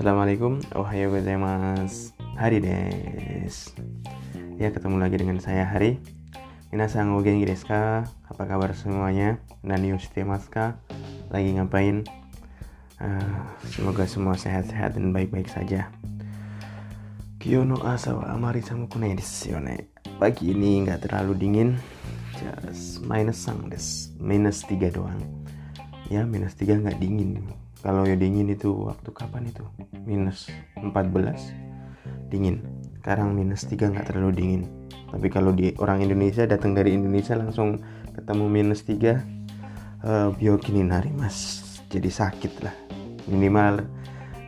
Assalamualaikum, ohayo gozaimasu Hari des. Ya ketemu lagi dengan saya Hari. Minasan desu ka? Apa kabar semuanya? Nani o shite masu ka? Lagi ngapain? Uh, semoga semua sehat-sehat dan baik-baik saja. Kyo no asa wa amari samuku nai desu yo ne Pagi ini nggak terlalu dingin. Just minus sang des. Minus 3 doang. Ya minus 3 nggak dingin kalau ya dingin itu waktu kapan itu? Minus 14 dingin. Sekarang minus 3 nggak terlalu dingin. Tapi kalau di orang Indonesia datang dari Indonesia langsung ketemu minus 3 uh, eh, biokini nari mas. Jadi sakit lah. Minimal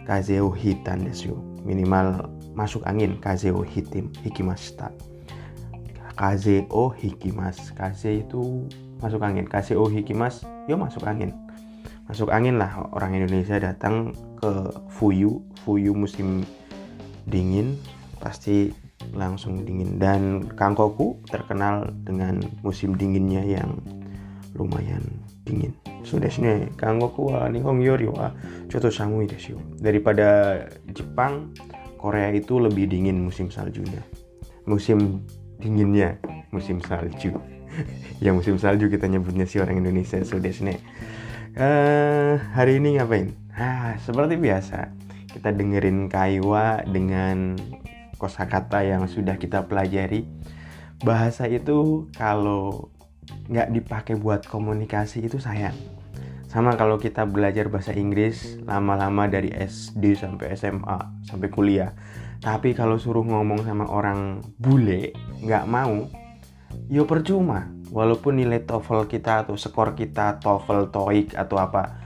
kazeo hitan desu minimal masuk angin kazeo hitim hikimashita kazeo hikimas kaze itu masuk angin. Kazeo hikimas yo masuk angin masuk angin lah orang Indonesia datang ke Fuyu. Fuyu musim dingin pasti langsung dingin. Dan Kangkoku terkenal dengan musim dinginnya yang lumayan dingin. Sudah sini Kangkoku wa Nihon yori wa choto samui desu daripada Jepang Korea itu lebih dingin musim saljunya. Musim dinginnya musim salju. Ya musim salju kita nyebutnya si orang Indonesia. Sudah sini uh, hari ini ngapain? Ah, seperti biasa, kita dengerin Kaiwa dengan kosakata yang sudah kita pelajari. Bahasa itu kalau nggak dipakai buat komunikasi itu sayang. Sama kalau kita belajar bahasa Inggris lama-lama dari SD sampai SMA sampai kuliah. Tapi kalau suruh ngomong sama orang bule nggak mau, yo percuma. Walaupun nilai TOEFL kita atau skor kita TOEFL TOEIC atau apa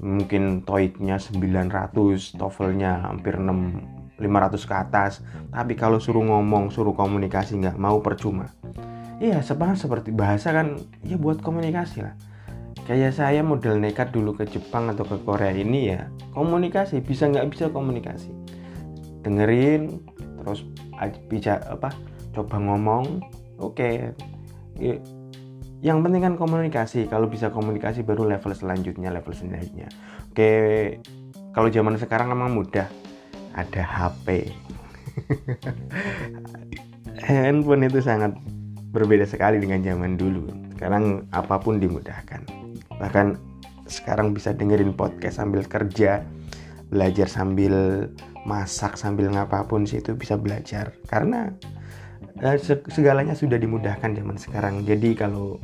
mungkin TOEIC-nya 900 TOEFL-nya hampir 6 500 ke atas. Tapi kalau suruh ngomong suruh komunikasi nggak mau percuma. Iya sebenarnya seperti bahasa kan ya buat komunikasi lah. Kayak saya model nekat dulu ke Jepang atau ke Korea ini ya komunikasi bisa nggak bisa komunikasi. Dengerin terus bicara apa coba ngomong oke. Okay yang penting kan komunikasi. Kalau bisa komunikasi baru level selanjutnya level selanjutnya. Oke. Kalau zaman sekarang memang mudah. Ada HP handphone itu sangat berbeda sekali dengan zaman dulu. Sekarang apa pun dimudahkan. Bahkan sekarang bisa dengerin podcast sambil kerja belajar sambil masak sambil ngapapun sih itu bisa belajar. Karena Eh, segalanya sudah dimudahkan zaman sekarang. Jadi kalau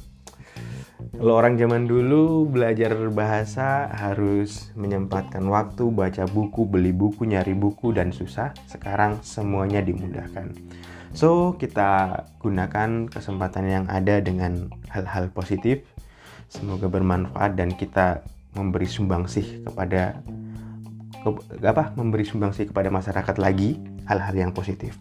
kalau orang zaman dulu belajar bahasa harus menyempatkan waktu baca buku beli buku nyari buku dan susah. Sekarang semuanya dimudahkan. So kita gunakan kesempatan yang ada dengan hal-hal positif. Semoga bermanfaat dan kita memberi sumbangsih kepada ke, apa? Memberi sumbangsih kepada masyarakat lagi hal-hal yang positif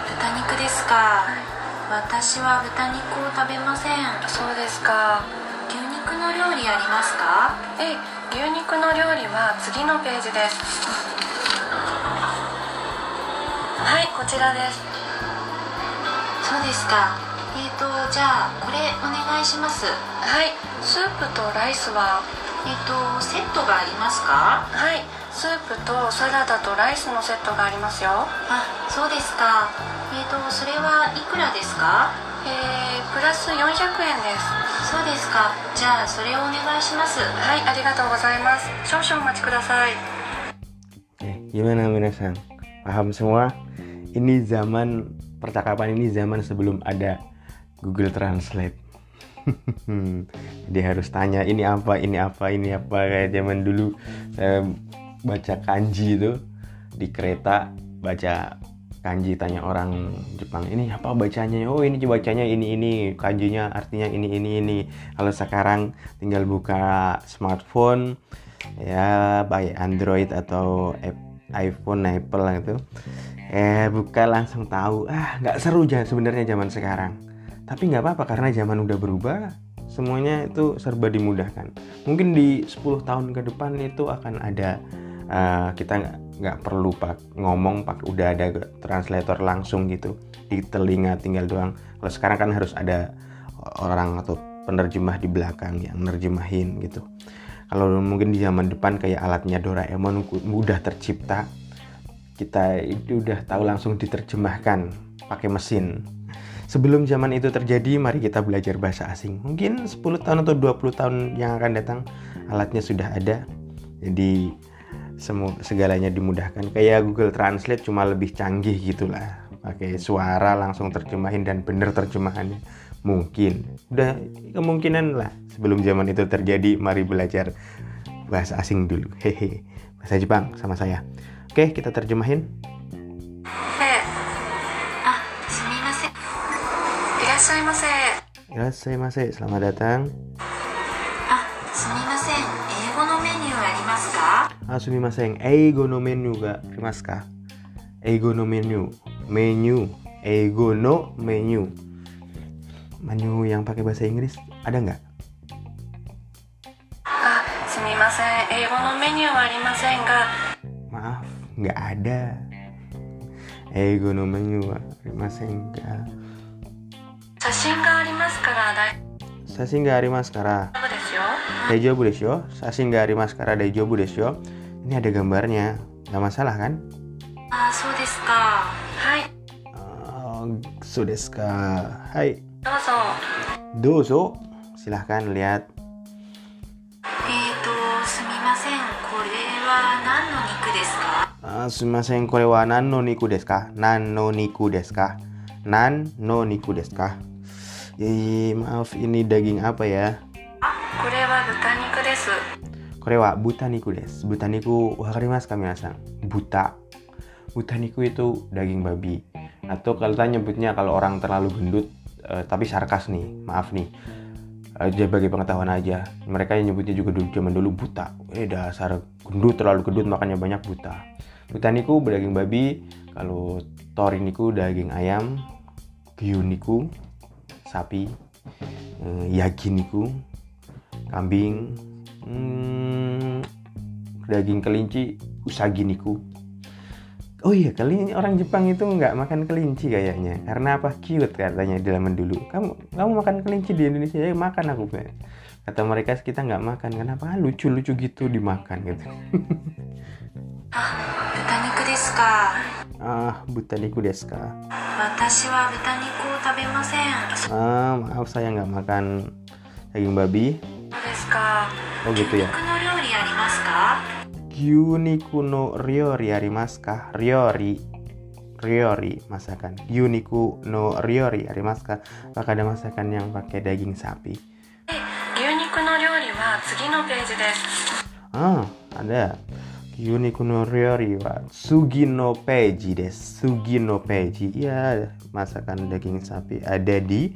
豚肉ですか、はい、私は豚肉を食べません。そうですか。牛肉の料理ありますか？え牛肉の料理は次のページです。はいこちらです。そうですかえーとじゃあこれお願いします。はいスープとライスは？えっ、ー、とセットがありますか？はいスープとサラダとライスのセットがありますよ。あそうですかえっ、ー、とそれはいくらですかえー、プラス400円ですそうですかじゃあそれをお願いしますはいありがとうございます少々お待ちください Gimana minasan? Paham semua? Ini zaman percakapan ini zaman sebelum ada Google Translate. Jadi harus tanya ini apa, ini apa, ini apa kayak zaman dulu saya baca kanji itu di kereta baca kanji tanya orang Jepang ini apa bacanya? Oh ini bacanya ini ini. Kanjinya artinya ini ini ini. Kalau sekarang tinggal buka smartphone ya baik Android atau iPhone Apple gitu eh buka langsung tahu ah nggak seru aja sebenarnya zaman sekarang. Tapi nggak apa-apa karena zaman udah berubah semuanya itu serba dimudahkan. Mungkin di 10 tahun ke depan itu akan ada uh, kita nggak perlu pak ngomong pak udah ada translator langsung gitu di telinga tinggal doang. Kalau sekarang kan harus ada orang atau penerjemah di belakang yang nerjemahin gitu. Kalau mungkin di zaman depan kayak alatnya Doraemon mudah tercipta kita itu udah tahu langsung diterjemahkan pakai mesin. Sebelum zaman itu terjadi mari kita belajar bahasa asing. Mungkin 10 tahun atau 20 tahun yang akan datang alatnya sudah ada. Jadi semua segalanya dimudahkan. Kayak Google Translate cuma lebih canggih gitulah. Pakai suara langsung terjemahin dan bener terjemahannya. Mungkin. Udah kemungkinan lah. Sebelum zaman itu terjadi mari belajar bahasa asing dulu. Hehe. Bahasa Jepang sama saya. Oke kita terjemahin. Ah Irashaimase selamat datang sumimasen eigo no menu ga arimasu ka eigo no menu menu eigo no menu menu yang pakai bahasa Inggris ada nggak? Ah, sumimasen, eigo no menu wa arimasen ga. Maaf, nggak ada. Eigo no menu wa arimasen ga. Sashin ga arimasu kara. Sashin ga arimasu kara. Daijoubu desu yo. Sashin ga arimasu kara daijoubu desu yo. Ini ada gambarnya, nggak masalah kan? Ah, so desu ka. Hai. Uh, so desu ka. Hai. Dozo. Dozo. Silahkan lihat. Eto, sumimasen, kore wa nan no niku desu ka? Ah, sumimasen, kore wa nan no niku desu ka? Nan no niku desu ka? Nan no niku desu ka? Maaf ini daging apa ya? Kore wa butaniku desu. Butaniku wakarimasu ka minasan? Buta. Butaniku itu daging babi. Atau kalau kita nyebutnya kalau orang terlalu gendut uh, tapi sarkas nih maaf nih uh, bagi pengetahuan aja mereka yang nyebutnya juga dulu zaman dulu buta eh dasar gendut terlalu gendut makanya banyak buta buta niku berdaging babi kalau tori niku daging ayam gyu niku sapi uh, yagi niku kambing hmm, daging kelinci usagi niku Oh iya, kali orang Jepang itu nggak makan kelinci kayaknya. Karena apa? Cute katanya di zaman dulu. Kamu kamu makan kelinci di Indonesia ya makan aku. Kata mereka kita nggak makan. Kenapa? Lucu-lucu gitu dimakan gitu. ah, butaniku desu ka. Ah, butaniku desu ka. Watashi wa butaniku tabemasen. Ah, maaf saya nggak makan daging babi. Oh gitu ya. Gyuniku no ryori arimasu ka? Ryori? Ryori masakan Gyuniku no ryori arimasu ka? Apakah ada masakan yang pakai daging sapi? Gyuniku no ryori wa tsugi no peiji desu. Ah, ada. Gyuniku no ryori wa sugi no peji desu. Sugi no peji. Ya, masakan daging sapi ada di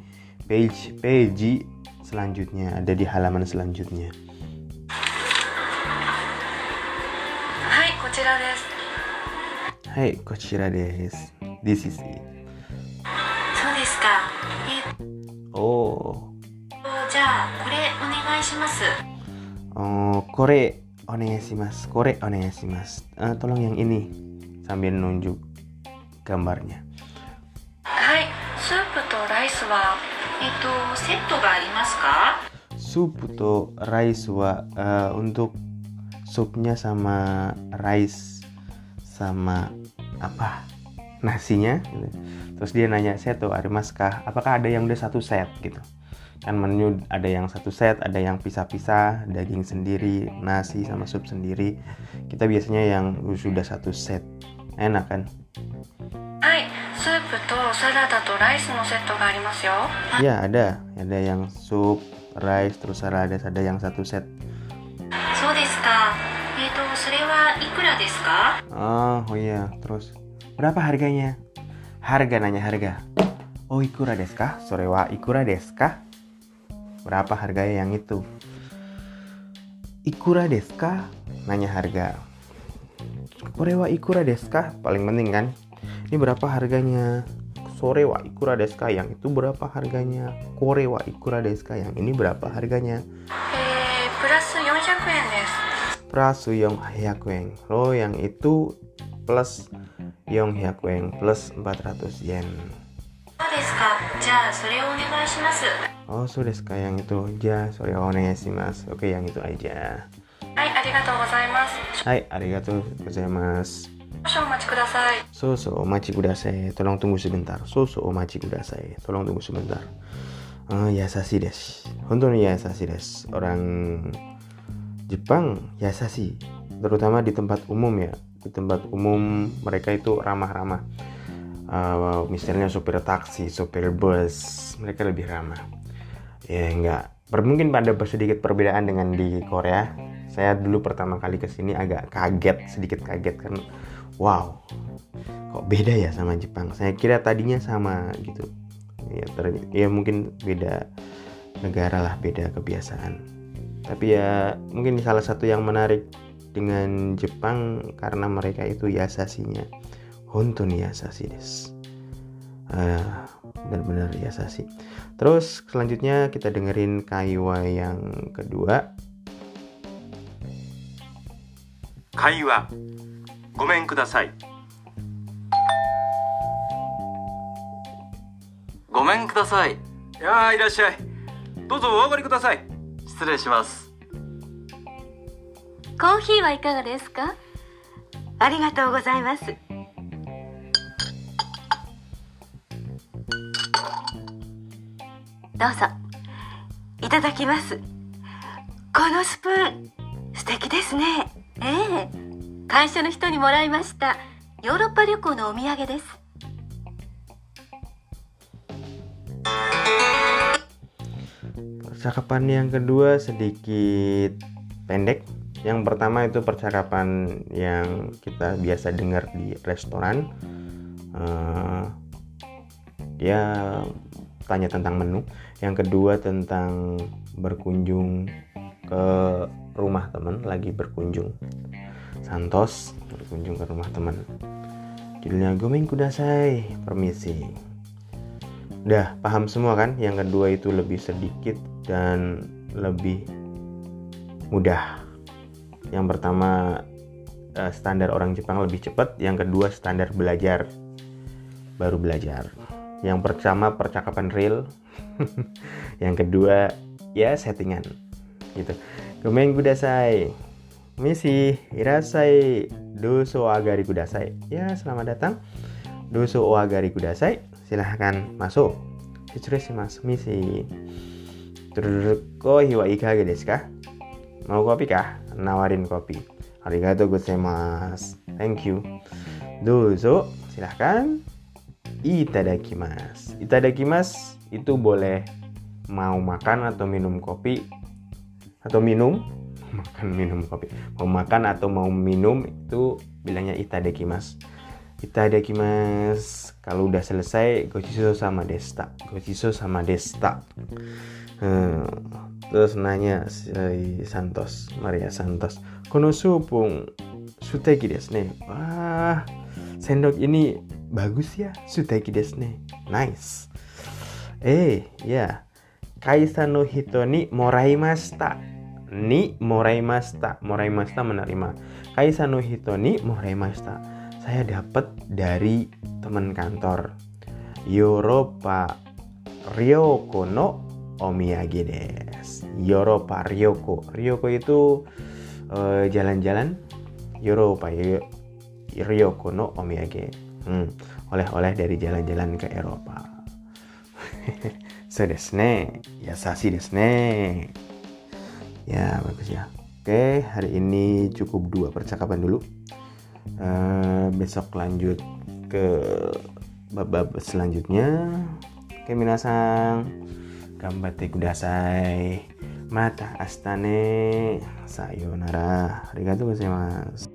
page peji selanjutnya, ada di halaman selanjutnya. Hai, kochira desu. Hai, kochira desu. This is it. So desu ka. Oh. oh. Ja, kore onegai shimasu. Oh, kore onegaishimasu. Kore onegaishimasu. Uh, tolong yang ini sambil nunjuk gambarnya. と、セットがありますか Sup to rice wa eh, untuk supnya sama rice sama apa nasinya gitu. terus dia nanya seto arimaskah apakah ada yang udah satu set gitu kan menu ada yang satu set ada yang pisah-pisah daging sendiri nasi sama sup sendiri kita biasanya yang sudah satu set enak kan はい、 スープとサラダとライスのセットがありますよ。 ya ada ada yang sup rice terus ada ada yang satu set そうですか。えっと、それはいくらですか Oh, oh iya, terus berapa harganya? Harga nanya harga. Oh, ikura desu ka? Sore wa ikura desu ka? Berapa harganya yang itu? Ikura desu ka? Nanya harga. Korewa ikura desu ka? Paling penting kan? ini berapa harganya? Sore wa ikura deska yang. Itu berapa harganya? Kore wa ikura deska yang. Ini berapa harganya? Plus 400 yen desu plus 400 yen. lo yang itu plus yang hyakueng plus 400 yen. Oh sudah so yang itu. Ja sore onegaishimasu. Oke yang itu aja. Hai, arigatou gozaimasu. Hai, arigatou gozaimasu. Soso omachi kudasai. Tolong tunggu sebentar. Soso omachi kudasai. Tolong tunggu sebentar. Ah, uh, yasashi desu. Hontou ni yasashi desu. Orang Jepang yasashi. Terutama di tempat umum ya. Di tempat umum mereka itu ramah-ramah. Uh, misalnya sopir taksi, sopir bus, mereka lebih ramah. Ya enggak. Mungkin pada sedikit perbedaan dengan di Korea. Saya dulu pertama kali ke sini agak kaget, sedikit kaget kan Wow, kok beda ya sama Jepang? Saya kira tadinya sama gitu. Ya, ya mungkin beda negara lah, beda kebiasaan. Tapi ya mungkin salah satu yang menarik dengan Jepang karena mereka itu yasasinya. Hontun yasasi des. Uh, benar-benar yasasi. Terus selanjutnya kita dengerin Kaiwa yang kedua 会話ごめんください。ごめんください。いやーいらっしゃい。どうぞお上がりください。失礼します。コーヒーはいかがですか？ありがとうございます。どうぞ。いただきます。このスプーン素敵ですね。ええ会社の人にもらいましたヨーロッパ旅行のお土産です Percakapan yang kedua sedikit pendek. Yang pertama itu percakapan yang kita biasa dengar di restoran. Uh, dia tanya tentang menu. Yang kedua tentang berkunjung ke rumah teman, lagi berkunjung. Santos berkunjung ke rumah teman. Judulnya Gomeng Kudasai, permisi. Udah paham semua kan? Yang kedua itu lebih sedikit dan lebih mudah. Yang pertama eh, standar orang Jepang lebih cepat, yang kedua standar belajar baru belajar. Yang pertama percakapan real, yang kedua ya settingan gitu. Gomeng kudasai. Misi, irasai, doso agari kudasai. Ya, selamat datang. Doso agari kudasai. Silahkan masuk. mas misi. Kohi wa ikage desu ka? Mau kopi kah? Nawarin kopi. Arigatou gozaimasu. Thank you. Dozo, silahkan. Itadakimasu. Itadakimasu itu boleh mau makan atau minum kopi atau minum makan minum kopi. Mau makan atau mau minum itu bilangnya itadekimas itadekimas kalau udah selesai gochiso sama desta. Gochiso sama desta. Hmm, terus nanya si Santos Maria Santos kono supung? Suteki desu ne? Wah sendok ini bagus ya suteki desu ne. Nice. Eh ya kaisa no hito ni moraimashita ni moraimasta moraimasta menerima. Kaisa no hito ni moraimasta saya dapat dari teman kantor. Europa Ryoko no omiyage des. Europa Ryoko. Ryoko itu jalan jalan-jalan Europa Ryoko no omiyage. Hmm, oleh-oleh dari jalan-jalan ke Eropa. So desu ne yasashi desu ne ya bagus ya oke hari ini cukup dua percakapan dulu. Uh, besok lanjut ke bab-bab selanjutnya. Oke minasang. Gambate kudasai mata astane. Sayonara. Arigatou gozaimasu